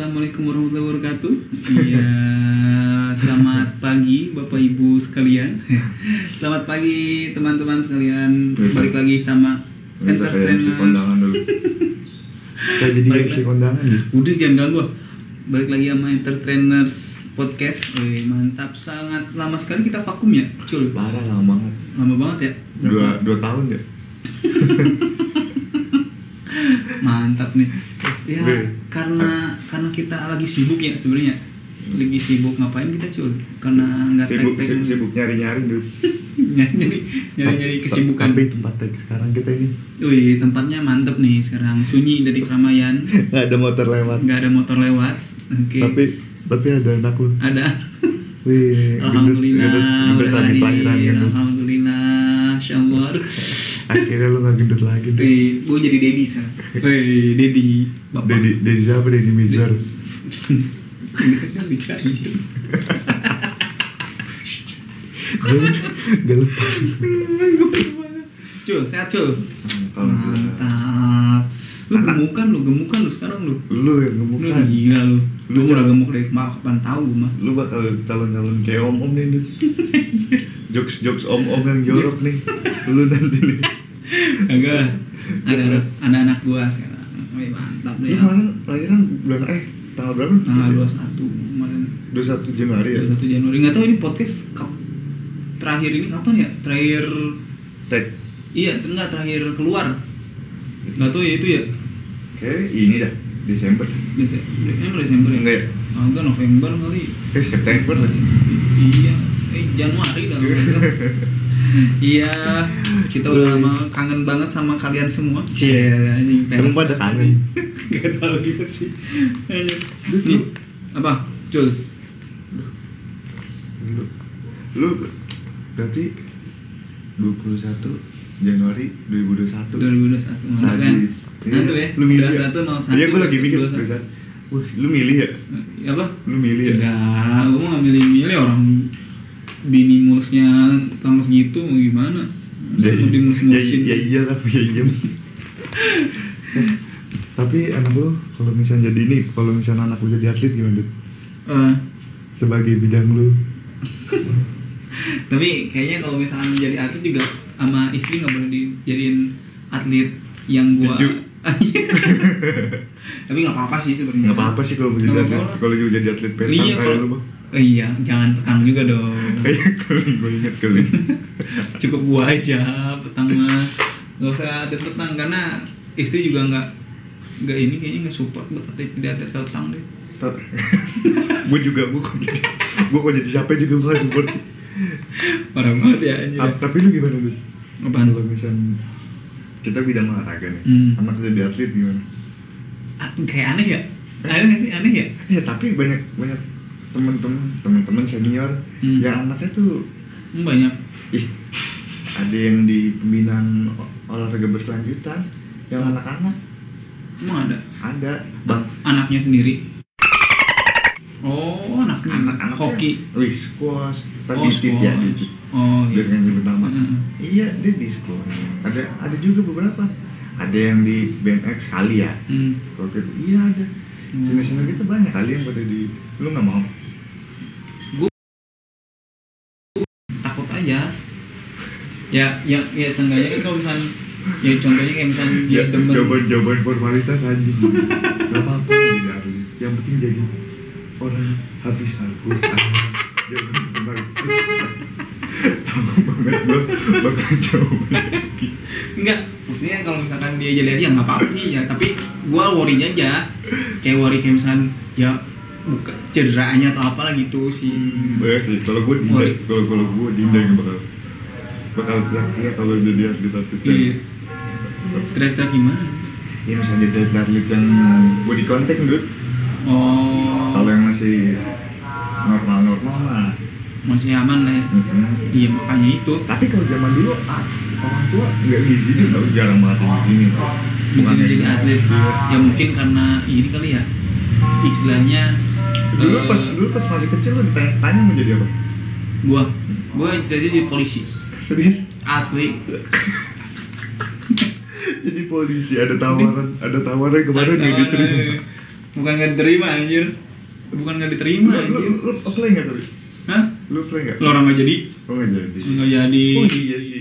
Assalamualaikum warahmatullahi wabarakatuh. Iya, selamat pagi Bapak Ibu sekalian. Selamat pagi teman-teman sekalian. Balik lagi sama Entertainer. kondangan dulu Kayak jadi Balik MC lagi. kondangan ya Udah jangan ganggu. ah. Balik lagi sama Entertainers Podcast. Wih, mantap sangat lama sekali kita vakum ya, Cul. Parah lama banget Lama banget ya. Dua, dua tahun ya Mantap nih. Ya, karena karena kita lagi sibuk ya sebenarnya. Lagi sibuk ngapain kita, Cul? Karena nggak Sibuk, sibuk, sibuk nyari-nyari dulu nyari nyari nyari, nyari kesibukan. Tapi tempat tag sekarang kita ini Wih, tempatnya mantep nih sekarang sunyi dari keramaian, Gak ada motor lewat nggak ada motor lewat. Oke. Tapi Tapi ada anak lu Ada. Wih gendut- Alhamdulillah. gendut- gendut lahir. lahiran kan Alhamdulillah. Insyaallah. Akhirnya lu gak gendut lagi deh Wih, gue jadi Dedi sekarang. Wih, Dedi. Bapak. Dedi, Dedi siapa? Dedi Mizar Gak bisa anjir. Gak lepas Cul, sehat cul. Mantap. Lu gemukan lu, gemukan lu sekarang lu. Lu yang Lu gemukan gila lu. Lu Lu udah gemuk dari kemarin kapan tahu gua mah. Lu bakal calon-calon kayak om-om nih. Jokes-jokes om-om yang jorok nih Lu nanti nih Enggak. Ada anak, ada anak gua sekarang. Wih, mantap Lu deh. kemarin lahiran bulan eh tanggal berapa? Tanggal 21 kemarin 21 Januari ya? 21 Januari. Enggak tahu ini podcast kap- terakhir ini kapan ya? Terakhir Tag iya, enggak terakhir keluar. Enggak tahu ya itu ya. Kayak ini dah Desember Desember, Desember, ya? Enggak ya? Ah, enggak November kali. Eh September Iya, eh Januari dah. Iya, kita udah lama kangen banget sama kalian semua. Cie, anjing Emang pada kangen? Gak tahu gitu sih. Nih, apa? Cul. Lu Lu Berarti 21 Januari 2021 2021. Mantap kan? Sadis Mantap ya. Lu milih ya? 21 01. Iya gue lagi mikir 21. Wah, lu milih ya? Apa? Lu milih ya? Enggak, gue nggak milih-milih orang bini mulusnya tambah segitu mau gimana? Ya, Mau dimulus-mulusin. ya, ya iya lah, ya iya. Tapi anak lu kalau misalnya jadi ini, kalau misalnya anak lu jadi atlet gimana, Dut? Eh, Sebagai bidang lu. tapi kayaknya kalau misalnya menjadi atlet juga sama istri nggak boleh dijadiin atlet yang gua tapi nggak apa-apa sih sebenarnya Nggak apa-apa sih kalau jadi atlet. Kalau jadi atlet petang iya kayak lu mah. Eh, iya jangan petang juga dong gue inget kali. cukup gua aja petang mah nggak usah atlet petang karena istri juga nggak nggak ini kayaknya nggak support buat tidak atlet petang deh gue juga gue kok jadi gue kok jadi siapa juga gue support. parah banget ya anjir Ta- Tapi lu gimana lu? Apaan? Kalau misalnya kita bidang olahraga nih, Hmm. anak lu jadi atlet gimana? Kayak aneh ya aneh sih aneh ya Ya tapi banyak banyak teman-teman teman-teman senior Hmm. yang anaknya tuh Hmm, banyak. Ih ada yang di pembinaan ol- olahraga berkelanjutan yang anak-anak. Emang ada? Ada. Bang. anaknya sendiri? Oh anaknya. Anak-anak hoki. Wih squash. Oh tadi oh, ya squash. oh iya. Yang pertama Heeh. iya dia di squash. Ada ada juga beberapa. Ada yang di BMX kali ya Hmm. kalau gitu iya ada. Hmm. senior-senior gitu banyak. Kali yang pada di lu nggak mau aja ya ya ya seenggaknya kan kalau misalnya ya contohnya kayak misalnya dia Ya, demen. jawaban jawaban formalitas anjing. Nggak apa-apa jadi atlet yang penting jadi orang habis Al-Quran. Jawaban formalitas tahu banget gue bakal jawab lagi. Enggak maksudnya kalau misalkan dia jadi ya nggak apa-apa sih ya. Tapi gua worry aja. Kayak worry kayak misalnya ya bukan cederanya atau apalah gitu sih. Banyak sih, kalau gue dinda, Worry. kalau kalau gue dinda yang bakal bakal teriak kalau jadi atlet atlet iya. Teriak-teriak gimana? Ya misalnya atlet yang body contact dulu oh. Kalau yang masih normal normal mah. Masih aman lah ya. Mm-mm. iya makanya itu. Tapi kalau zaman dulu ah, orang tua nggak ngizinin tau jarang banget ngizinin. Bisa Bukan jadi atlet ya mungkin karena ini kali ya istilahnya dulu eh, pas dulu pas masih kecil lu ditanya tanya mau jadi apa? Gua. Gua cita-cita jadi polisi. Serius? Asli. Jadi polisi ada tawaran ada tawaran kemarin nggak diterima. Bukan nggak diterima anjir. Bukan nggak diterima Lu, lu, anjir. lu apply nggak tapi? hah? Lu apply nggak? lo orang nggak jadi. Oh nggak jadi. nggak jadi. Oh iya sih.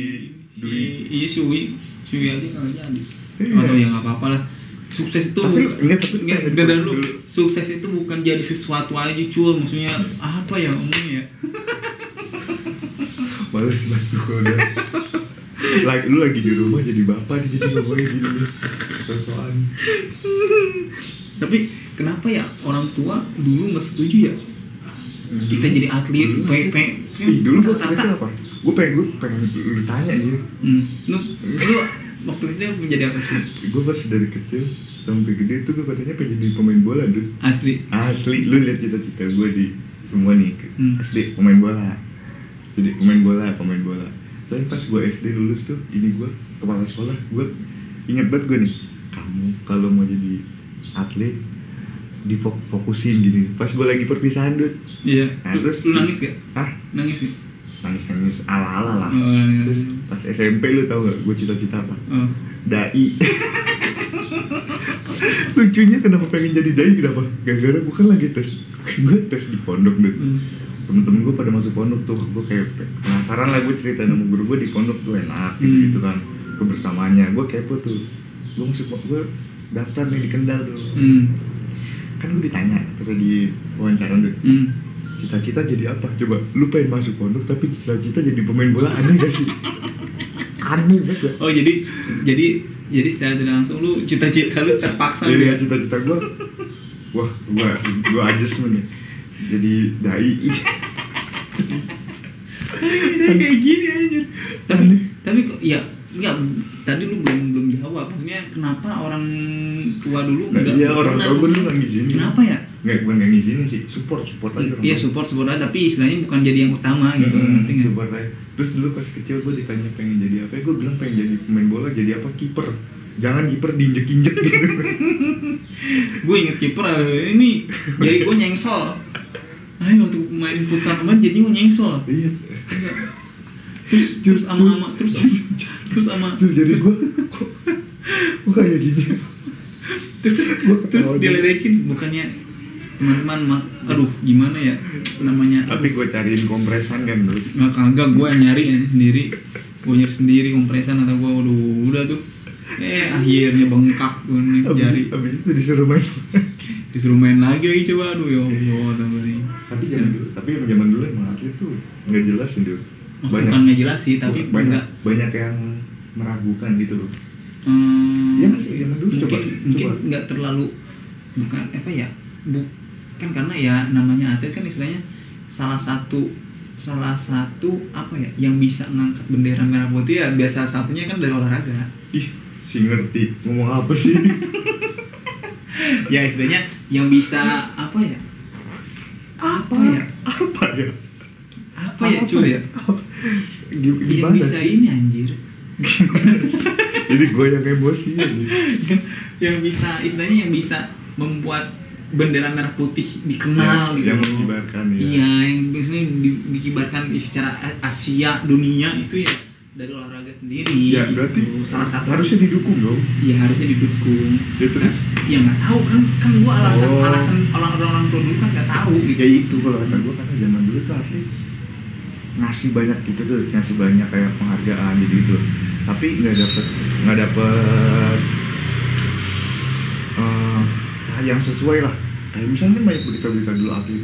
si iya si Wi. Si Wi aja nggak jadi. Iya. atau ya nggak apa-apa lah sukses itu Tapi, enggak, tapi- enggak, tapi- dan dulu. Sukses itu bukan jadi sesuatu aja cuy. Maksudnya apa ya ngomongnya ya? Males banget gue udah. Lagi lu lagi di rumah jadi bapak nih jadi ngomongnya gini sosokan tapi kenapa ya orang tua dulu nggak setuju ya? Kita jadi atlet Dulu? pe dulu gue tata. kecil apa? Gue pengen gue pengen lu tanya nih. hmm. lu lu waktu itu menjadi apa sih Gue pas dari kecil sampai gede tuh gue katanya pengen jadi pemain bola dude. asli Asli, lu lihat cita-cita gue di semua nih Hmm. SD pemain bola. Jadi pemain bola, pemain bola. Soalnya pas gue SD lulus tuh, ini gue kepala sekolah, gue inget banget gue nih. Kamu kalau mau jadi atlet difokusin gini. Pas gue lagi perpisahan dude, iya Nah, terus- lu nangis gak ah nangis gak nangis nangis ala ala lah. Oh, nangis. Terus pas SMP lu tau gak gue cita-cita apa? oh. dai lucunya kenapa pengen jadi dai kenapa gara-gara gue kan lagi tes gue tes di pondok deh Hmm. temen-temen gue pada masuk pondok tuh gue kayak penasaran lah gue cerita sama guru gue di pondok tuh enak gitu Hmm. gitu kan kebersamaannya gue kepo tuh gue masuk gue daftar nih di Kendal tuh hmm. kan gue ditanya pas lagi wawancara tuh Hmm. Cita-cita jadi apa coba lu pengen masuk pondok tapi cita-cita jadi pemain bola aneh gak sih aneh banget gak? oh jadi jadi jadi secara tidak langsung lu cita-cita lu terpaksa Iya ya cita-cita gue Wah gue gue adjustment nih Jadi dai Dia kayak gini aja tapi tapi kok ya Enggak, tadi lu belum belum jawab. Maksudnya kenapa orang tua dulu Nah, enggak iya, orang tua gua dulu ngizinin. Kenapa ya? Nggak bukan nggak ngizinin sih Support support aja Iya support support aja, tapi istilahnya bukan jadi yang utama gitu. Mm-mm, ngerti nggak? support aja. Terus dulu pas kecil gue ditanya pengen jadi apa Gue bilang pengen jadi pemain bola jadi apa? Kiper. Jangan kiper diinjek-injek gitu. Gue inget kiper eh, ini jadi gue nyengsol Ayo waktu main futsal kemarin jadi gue nyengsol Iya. Terus terus ama ama terus sama terus sama. Jadi gue Kok kayak gini? Terus ketawa diledekin bukannya teman-teman mak aduh gimana ya namanya? Tapi gue cariin kompresan kan dulu nggak kagak gue nyari aja sendiri. Gue nyari sendiri kompresan atau gue udah udah tuh. Eh akhirnya bengkak gue nih jari Abis, itu disuruh main disuruh main lagi lagi coba. Aduh ya allah tambah ini Tapi zaman dulu Tapi zaman dulu emang atlet tuh nggak jelas sih dulu bukan nggak jelas sih tapi banyak enggak banyak yang meragukan gitu loh Hmm, Iya nggak sih? Zaman dulu mungkin coba, mungkin nggak terlalu bukan apa ya bukan karena ya namanya atlet kan istilahnya salah satu salah satu apa ya yang bisa ngangkat bendera merah putih ya biasa satunya kan dari olahraga. Ih si ngerti. Ngomong apa sih? Ya istilahnya yang bisa apa ya? Apa ya? Apa ya? Apa ya cuy ya? Apa? Yang bisa sih? ini anjir. Jadi gue yang emosi ya yang, yang bisa istilahnya yang bisa membuat bendera merah putih dikenal Ya, gitu yang loh. mengibarkan ya. iya yang biasanya di- dikibarkan di secara Asia dunia itu ya dari olahraga sendiri ya gitu. berarti salah satu harusnya didukung dong ya harusnya didukung ya terus ya nggak tahu kan kan gua alasan Oh. alasan orang orang tua dulu kan nggak tahu gitu ya itu kalau kata gue karena zaman dulu tuh atlet ngasih banyak gitu tuh ngasih banyak kayak penghargaan gitu gitu tapi nggak dapet nggak dapet yang sesuai lah kayak misalnya banyak berita-berita dulu atlet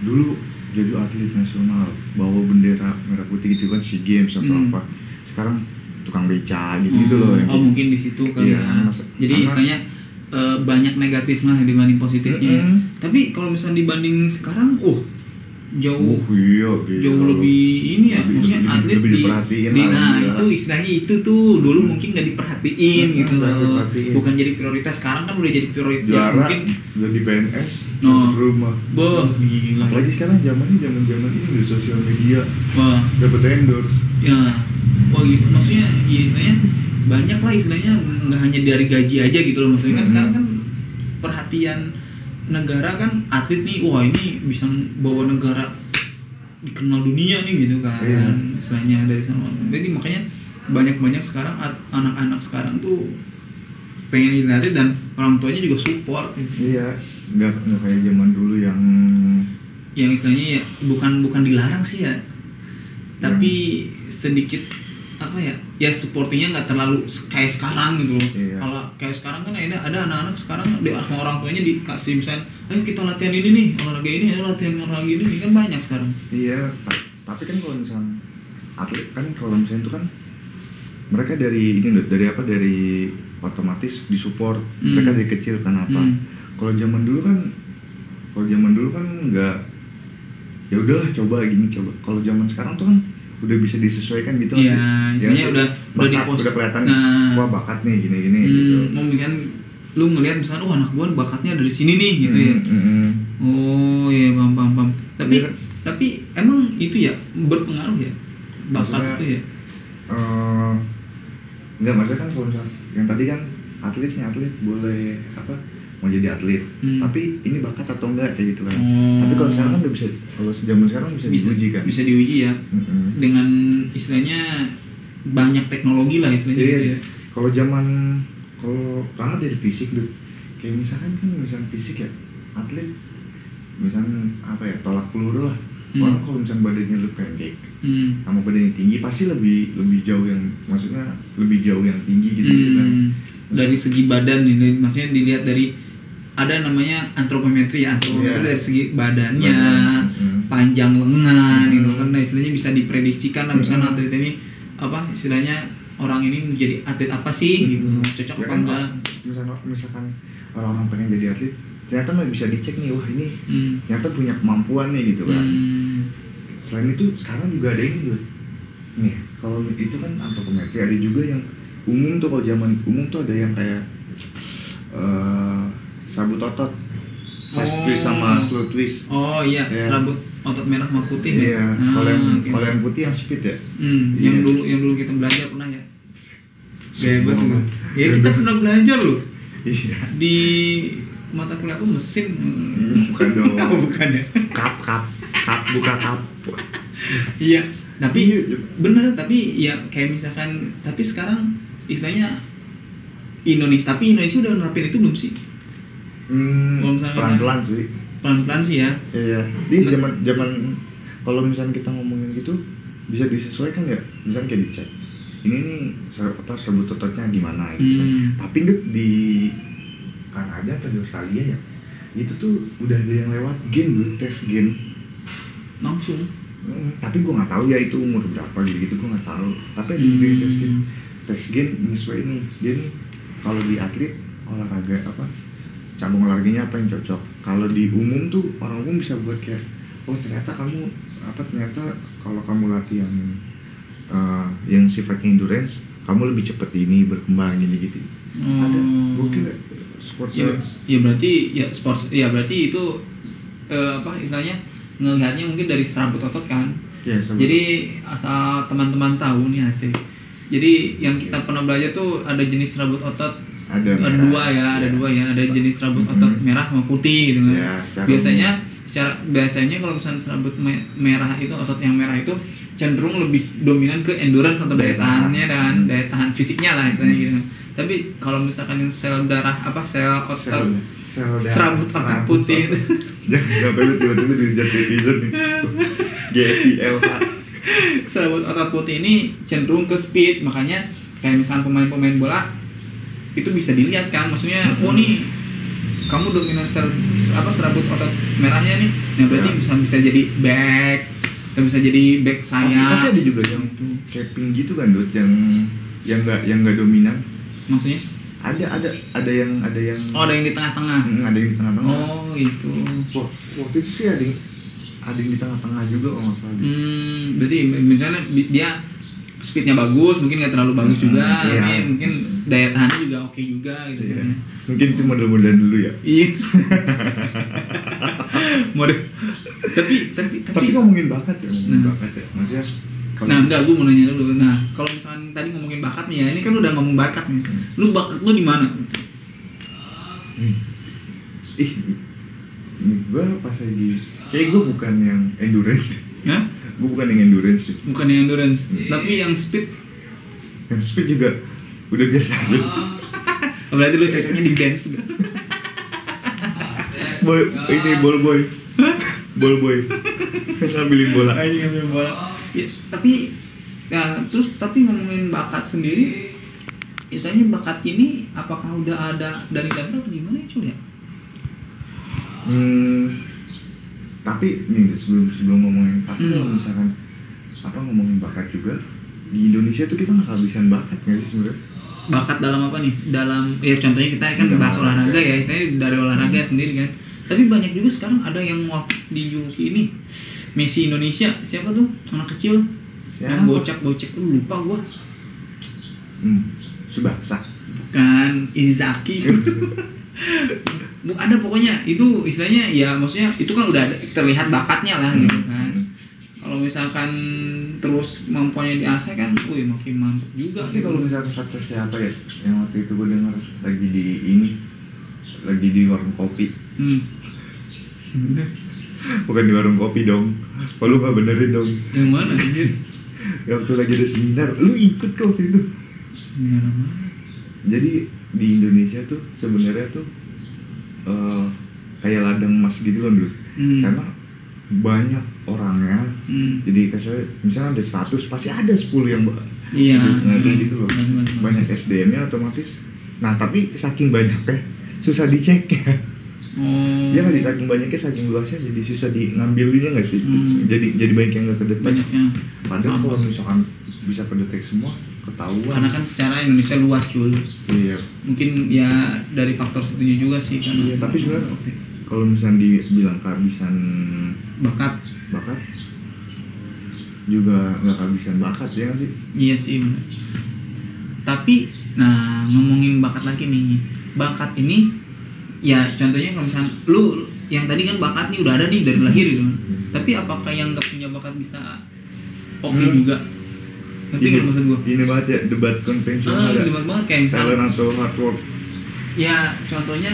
dulu jadi atlet nasional bawa bendera merah putih gitu kan sea games atau Hmm. apa sekarang tukang beca gitu gitu loh yang oh mungkin di situ kali Iya, ya masa- jadi karena- istilahnya eh, banyak negatifnya dibanding positifnya ya. Mm-mm. tapi kalau misalnya dibanding sekarang uh jauh. Oh iya, gila. jauh lebih ini ya Lebih- maksudnya lebih- atlet lebih di, di nah gila. itu istilahnya itu tuh. Dulu mungkin nggak diperhatiin Hmm, gitu. diperhatiin. bukan jadi prioritas sekarang kan udah jadi prioritas ya, juara mungkin. jadi PNS Oh. dapat rumah. Boh gila. Apalagi sekarang zamannya zaman zaman ini di sosial media. Wah. Dapat endorse. Ya. Wah gitu. Maksudnya ya istilahnya banyak lah istilahnya nggak hanya dari gaji aja gitu loh. Maksudnya kan Hmm. sekarang kan perhatian negara kan atlet nih wah ini bisa bawa negara dikenal dunia nih gitu kan Iya. istilahnya dari sana jadi makanya banyak banyak sekarang anak-anak sekarang tuh pengen jadi atlet dan orang tuanya juga support gitu. iya nggak nggak kayak zaman dulu yang yang istilahnya ya bukan bukan dilarang sih ya tapi sedikit apa ya ya supportingnya nggak terlalu kayak sekarang gitu loh Iya. kalau kayak sekarang kan ada ada anak-anak sekarang di sama orang tuanya dikasih misalnya ayo kita latihan ini nih olahraga ini ayo latihan olahraga ini kan banyak sekarang iya ta- tapi kan kalau misalnya atlet kan kalau misalnya itu kan mereka dari ini loh dari apa dari otomatis disupport Hmm. mereka dari kecil kan apa Hmm. kalau zaman dulu kan kalau zaman dulu kan nggak ya udahlah coba gini coba kalau zaman sekarang tuh kan udah bisa disesuaikan gitu Iya, sih? istilahnya Ya, udah udah di pos- udah kelihatan Nah. wah bakat nih gini gini gitu hmm, mau kan lu ngelihat misalnya oh anak gua bakatnya dari sini nih gitu ya Hmm, hmm, hmm. oh iya paham paham paham tapi Iya. tapi emang itu ya berpengaruh ya bakat Maksudnya- itu ya Eh, nggak maksudnya kan kalau misalnya yang tadi kan atletnya atlet boleh apa mau jadi atlet Hmm. tapi ini bakat atau enggak kayak gitu kan Oh. tapi kalau sekarang kan udah bisa kalau zaman sekarang bisa, bisa diuji kan bisa diuji ya Mm-mm. dengan istilahnya banyak teknologi lah istilahnya Iya, gitu iya. ya. kalau zaman kalau karena dari fisik tuh kayak misalkan kan misalnya fisik ya atlet misalnya apa ya tolak peluru lah Hmm. orang kalau misalnya badannya lu pendek Hmm. sama badannya tinggi pasti lebih lebih jauh yang maksudnya lebih jauh yang tinggi gitu, gitu kan Hmm. Dari segi badan dari- maksudnya dilihat dari ada namanya antropometri ya, antropometri Iya. dari segi badannya, Badan, hmm. panjang lengan Hmm. gitu kan, nah, istilahnya bisa diprediksikan lah misalnya Hmm. atlet ini apa istilahnya orang ini menjadi atlet apa sih gitu, Hmm. cocok Ya apa kan, enggak? misalkan misalkan orang-orang pengen jadi atlet ternyata nggak bisa dicek nih wah ini Hmm. ternyata punya kemampuan nih gitu kan Hmm. selain itu sekarang juga ada ini juga nih kalau itu kan antropometri ada juga yang umum tuh kalau zaman umum tuh ada yang kayak eh sabut otot fast Oh. twist sama slow twist Oh iya, Iya. serabut otot merah sama putih iya ya. kalau yang oke. kalau yang putih yang speed ya Hmm, Iya. yang dulu yang dulu kita belajar pernah ya. Semua. tuh. Ya kita pernah belajar loh iya di mata kuliah aku mesin. bukan dong Oh, bukan ya. kap kap kap buka kap Iya. Tapi Iya, iya. bener tapi ya kayak misalkan tapi sekarang istilahnya Indonesia tapi Indonesia udah nerapin itu belum sih? Hmm, Kalau misalnya pelan pelan sih Pelan-pelan sih ya. Iya, di Men- zaman zaman kalau misalnya kita ngomongin gitu bisa disesuaikan ya, misalnya kayak dicek. Ini nih otot sebut ototnya gimana gitu kan. Hmm. Tapi Dut, di Kanada atau di Australia ya, itu tuh udah ada yang lewat gen dulu tes gen. Langsung. Hmm, tapi gua nggak tahu ya itu umur berapa gitu gitu gua nggak tahu. Tapi ada juga yang tes gen, Hmm. tes gen menyesuaikan nih. Dia nih kalau di atlet olahraga apa cabang olahraganya apa yang cocok. Kalau di umum tuh orang umum bisa buat kayak oh ternyata kamu apa ternyata kalau kamu latihan eh, yang sifatnya endurance kamu lebih cepet ini berkembang gini gitu. Ada Hmm. gokil ya sports Ya, science. ya berarti ya sports ya berarti itu eh, apa istilahnya ngelihatnya mungkin dari serabut otot kan. Ya. Jadi asal teman-teman tahu nih asik. Jadi yang kita pernah belajar tuh ada jenis rambut otot ada ada dua ya, ada dua ya, ada jenis rambut Mhm. otot merah sama putih gitu kan. Ya, biasanya secara biasanya kalau misalnya rambut me- merah itu otot yang merah itu cenderung lebih dominan ke endurance atau daya Daya tahan. tahannya dan Hmm. daya tahan fisiknya lah istilahnya Hmm. gitu. Tapi kalau misalkan yang sel darah apa sel otot sel serabut otot Serabut putih itu jangan sampai lu tiba-tiba dihujat netizen nih GFIL serabut otot putih ini cenderung ke speed makanya kayak misalnya pemain-pemain bola itu bisa dilihat kan maksudnya Hmm. oh nih kamu dominan sel apa serabut otot merahnya nih. Nah berarti Ya. bisa bisa jadi back atau bisa jadi back sayap pasti ada juga yang capping gitu kan Dut yang yang nggak yang nggak dominan. Maksudnya? Ada ada ada yang ada yang oh ada yang di tengah-tengah. Hmm, ada yang di tengah-tengah. Oh itu Wah, waktu itu sih ada yang ada yang di tengah-tengah juga kalau nggak salah hmm berarti misalnya dia speednya bagus mungkin nggak terlalu bagus Hmm, juga iya. mungkin daya tahannya juga oke juga gitu Iya. kan. mungkin itu model-model dulu ya Iya. Mode. Tapi tapi tapi. tapi ngomongin bakat ya ngomongin Nah. bakat ya maksudnya Nah, enggak, gue mau nanya dulu. Nah, kalau misalkan tadi ngomongin bakat nih ya, ini kan udah ngomong bakat nih. Lu bakat lu di mana? Hmm. ih gue pas lagi kayak gue bukan yang endurance Hah? Gue bukan yang endurance sih Bukan yang endurance, tapi yang speed. yang speed juga udah biasa aja Oh, berarti lu cocoknya di dance juga. boy ini ball boy ball boy ngambilin bola Anjing ngambil bola. Ya, tapi ya, terus tapi ngomongin bakat sendiri istilahnya bakat ini apakah udah ada dari dahulu atau gimana ya cuy ya? hmm, tapi nih sebelum sebelum ngomongin tapi Hmm. kalau misalkan apa ngomongin bakat juga di Indonesia tuh kita nggak kehabisan bakat nggak sih sebenarnya Bakat dalam apa nih? Dalam ya contohnya kita kan Dalam bahas olahraga olahraga. ya, kita dari olahraga sendiri kan. Tapi banyak juga sekarang ada yang mau dijuluki ini Messi Indonesia siapa tuh anak kecil yang Siapa? bocak-bocak lu lupa gua hmm, subasa kan Izaki ada pokoknya itu istilahnya ya maksudnya itu kan udah ada, terlihat bakatnya lah gitu kan Hmm. kalau misalkan terus mampuannya diasah kan wih makin mantap juga tapi gitu. kalau misalkan kata siapa ya yang waktu itu gue dengar lagi di ini lagi di warung kopi hmm. bukan di warung kopi dong kalau lu nggak benerin dong yang mana anjir waktu lagi ada seminar lu ikut ke waktu itu mana? jadi di Indonesia tuh sebenarnya tuh eh, kayak ladang emas gitu loh dulu. Hmm. karena banyak orangnya. Hmm. jadi kayak misalnya ada 100 pasti ada 10 yang iya. Nah, kayak gitu loh. Banyak, SDM-nya otomatis. Nah tapi saking banyaknya susah dicek. Oh. Ya nggak sih saking banyaknya saking luasnya jadi susah di ngambilinnya nggak sih? Hmm. jadi jadi banyak yang nggak kedetek. Padahal kalau misalkan bisa kedetek semua ketahuan karena kan secara Indonesia luas cuy iya mungkin ya dari faktor setuju juga sih kan Iya, tapi sebenarnya kalau misalnya dibilang kehabisan bakat bakat juga nggak kehabisan bakat ya sih Iya sih bener. Tapi nah ngomongin bakat lagi nih. Bakat ini ya contohnya kalau misalnya lu yang tadi kan bakat nih udah ada nih dari lahir gitu kan. Tapi apakah yang nggak punya bakat bisa oke Hmm. juga? Ngerti nggak maksud gua? ini banget ya debat Ah, konvensional ya debat banget kayak misalnya talent atau hard work ya contohnya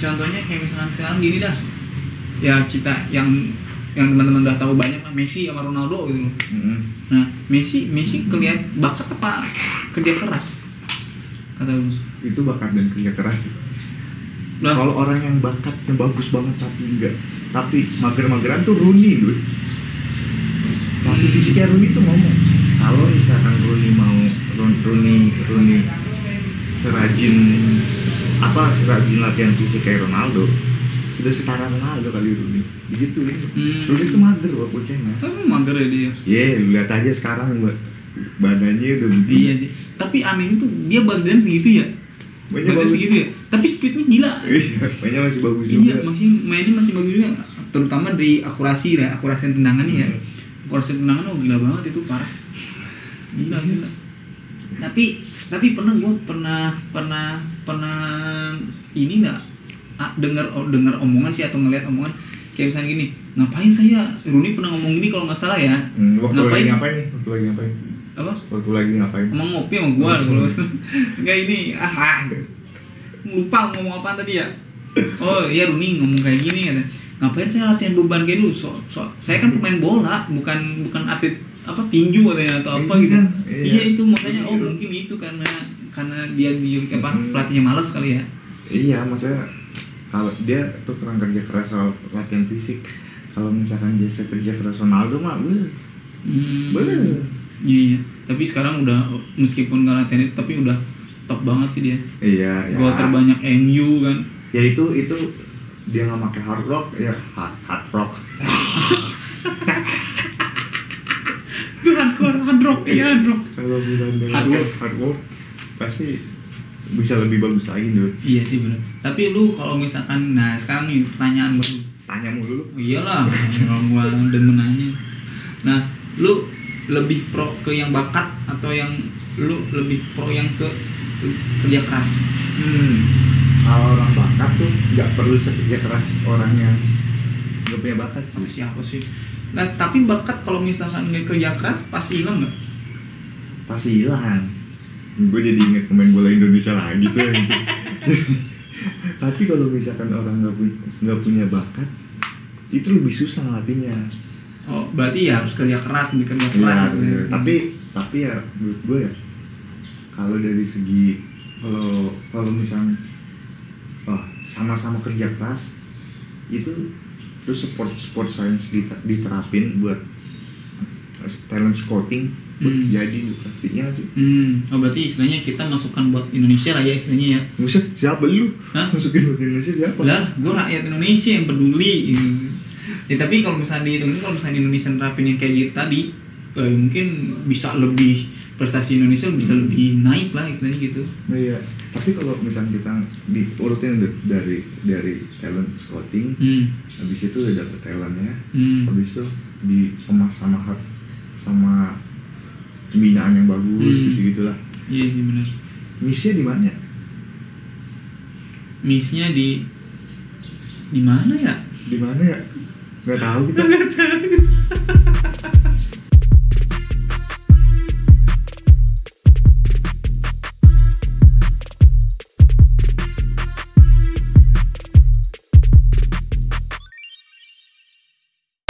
contohnya kayak misalnya sekarang gini dah. Ya kita yang yang teman-teman udah tahu banyak lah Messi sama Ronaldo gitu loh. Mm-mm. Nah, Messi Messi kelihatan bakat apa kerja keras? Kata lu. itu bakat dan kerja keras Lah, kalau orang yang bakatnya bagus banget tapi enggak tapi mager-mageran tuh Rooney dude tapi fisiknya Rooney tuh ngomong kalau misalkan Rooney mau Rooney Rooney serajin apa serajin latihan fisik kayak Ronaldo sudah setara Ronaldo kali Rooney begitu ya Hmm. Rooney tuh mager loh bocahnya tapi mager ya dia. Ye, lu lihat aja sekarang ba- badannya udah begini. Iya sih. Tapi aneh itu dia badan segitu ya. Banyak badan bagus. segitu ya. Tapi speednya gila. Iya, banyak masih bagus juga. Iya, masih mainnya masih bagus juga. Terutama dari akurasi ya, akurasi tendangannya ya. Hmm. Akurasi tendangan oh gila banget itu parah. Gila gila. Tapi tapi pernah gue pernah pernah pernah ini nggak? Ah, dengar dengar omongan sih atau ngeliat omongan. Kayak misalnya gini ngapain saya? Rooney pernah ngomong gini kalau nggak salah ya. Hmm, waktu Ngapain? lagi ngapain? Waktu lagi ngapain? apa? Waktu lagi ngapain? emang ngopi sama gua kalau kayak ini ah, ah. Lupa ngomong apa tadi ya. Oh iya Runi ngomong kayak gini kan ngapain saya latihan beban kayak dulu? So, so saya kan pemain bola bukan bukan atlet apa tinju katanya atau apa gitu kan, iya. iya. itu makanya oh mungkin itu karena karena dia dijuluki apa Mhm. pelatihnya males kali ya Iya, maksudnya kalau dia tuh kurang kerja keras soal latihan fisik. Kalau misalkan dia kerja keras Ronaldo mah, beuh, hmm. beuh. iya, iya tapi sekarang udah meskipun nggak latihan itu tapi udah top banget sih dia Iya, ya. gol terbanyak MU kan Ya itu itu dia nggak pakai hard rock, ya hard, hard rock. itu hardcore hard rock iya hard rock Kalau misalnya Hard work. hard work pasti bisa lebih bagus lagi dulu. Iya sih benar. Tapi lu kalau misalkan nah sekarang nih pertanyaan baru. Tanya mulu lu. Oh iyalah, orang gua demen aja. Nah, lu lebih pro ke yang bakat atau yang lu lebih pro yang ke kerja keras? Hmm. Kalau orang bakat tuh nggak perlu sekerja keras orang yang nggak punya bakat sih. siapa sih? Nah, tapi bakat kalau misalkan nggak kerja keras pasti hilang nggak? Pasti hilang. Gue jadi inget pemain bola Indonesia lagi tuh. yang itu. Tapi kalau misalkan orang nggak punya nggak punya bakat, itu lebih susah ngelatihnya. Oh, berarti ya harus kerja keras, lebih kerja Iya, keras. ya. iya. tapi tapi ya menurut gue ya kalau dari segi kalau kalau misalnya oh, sama-sama kerja keras itu terus sport sport science diter- diterapin buat talent scouting buat Hmm. jadi pastinya sih Hmm, oh berarti istilahnya kita masukkan buat Indonesia lah ya istilahnya ya. Buset, siapa lu? Hah? Masukin buat Indonesia siapa? Lah, gue rakyat Indonesia yang peduli. Ya tapi kalau misalnya dihitung kalau misalnya Indonesia nerapin yang kayak gitu tadi, eh, mungkin bisa lebih prestasi Indonesia bisa lebih naik lah istilahnya gitu. Nah, iya. Tapi kalau misalnya kita diurutin dari dari talent scouting, Hmm. habis itu udah dapet talentnya, Hmm. habis itu dikemas sama hak sama pembinaan yang bagus Hmm. gitu gitulah. Iya sih benar. Misinya di mana? Miss-nya di di mana ya? Di mana ya? Gak tahu kita.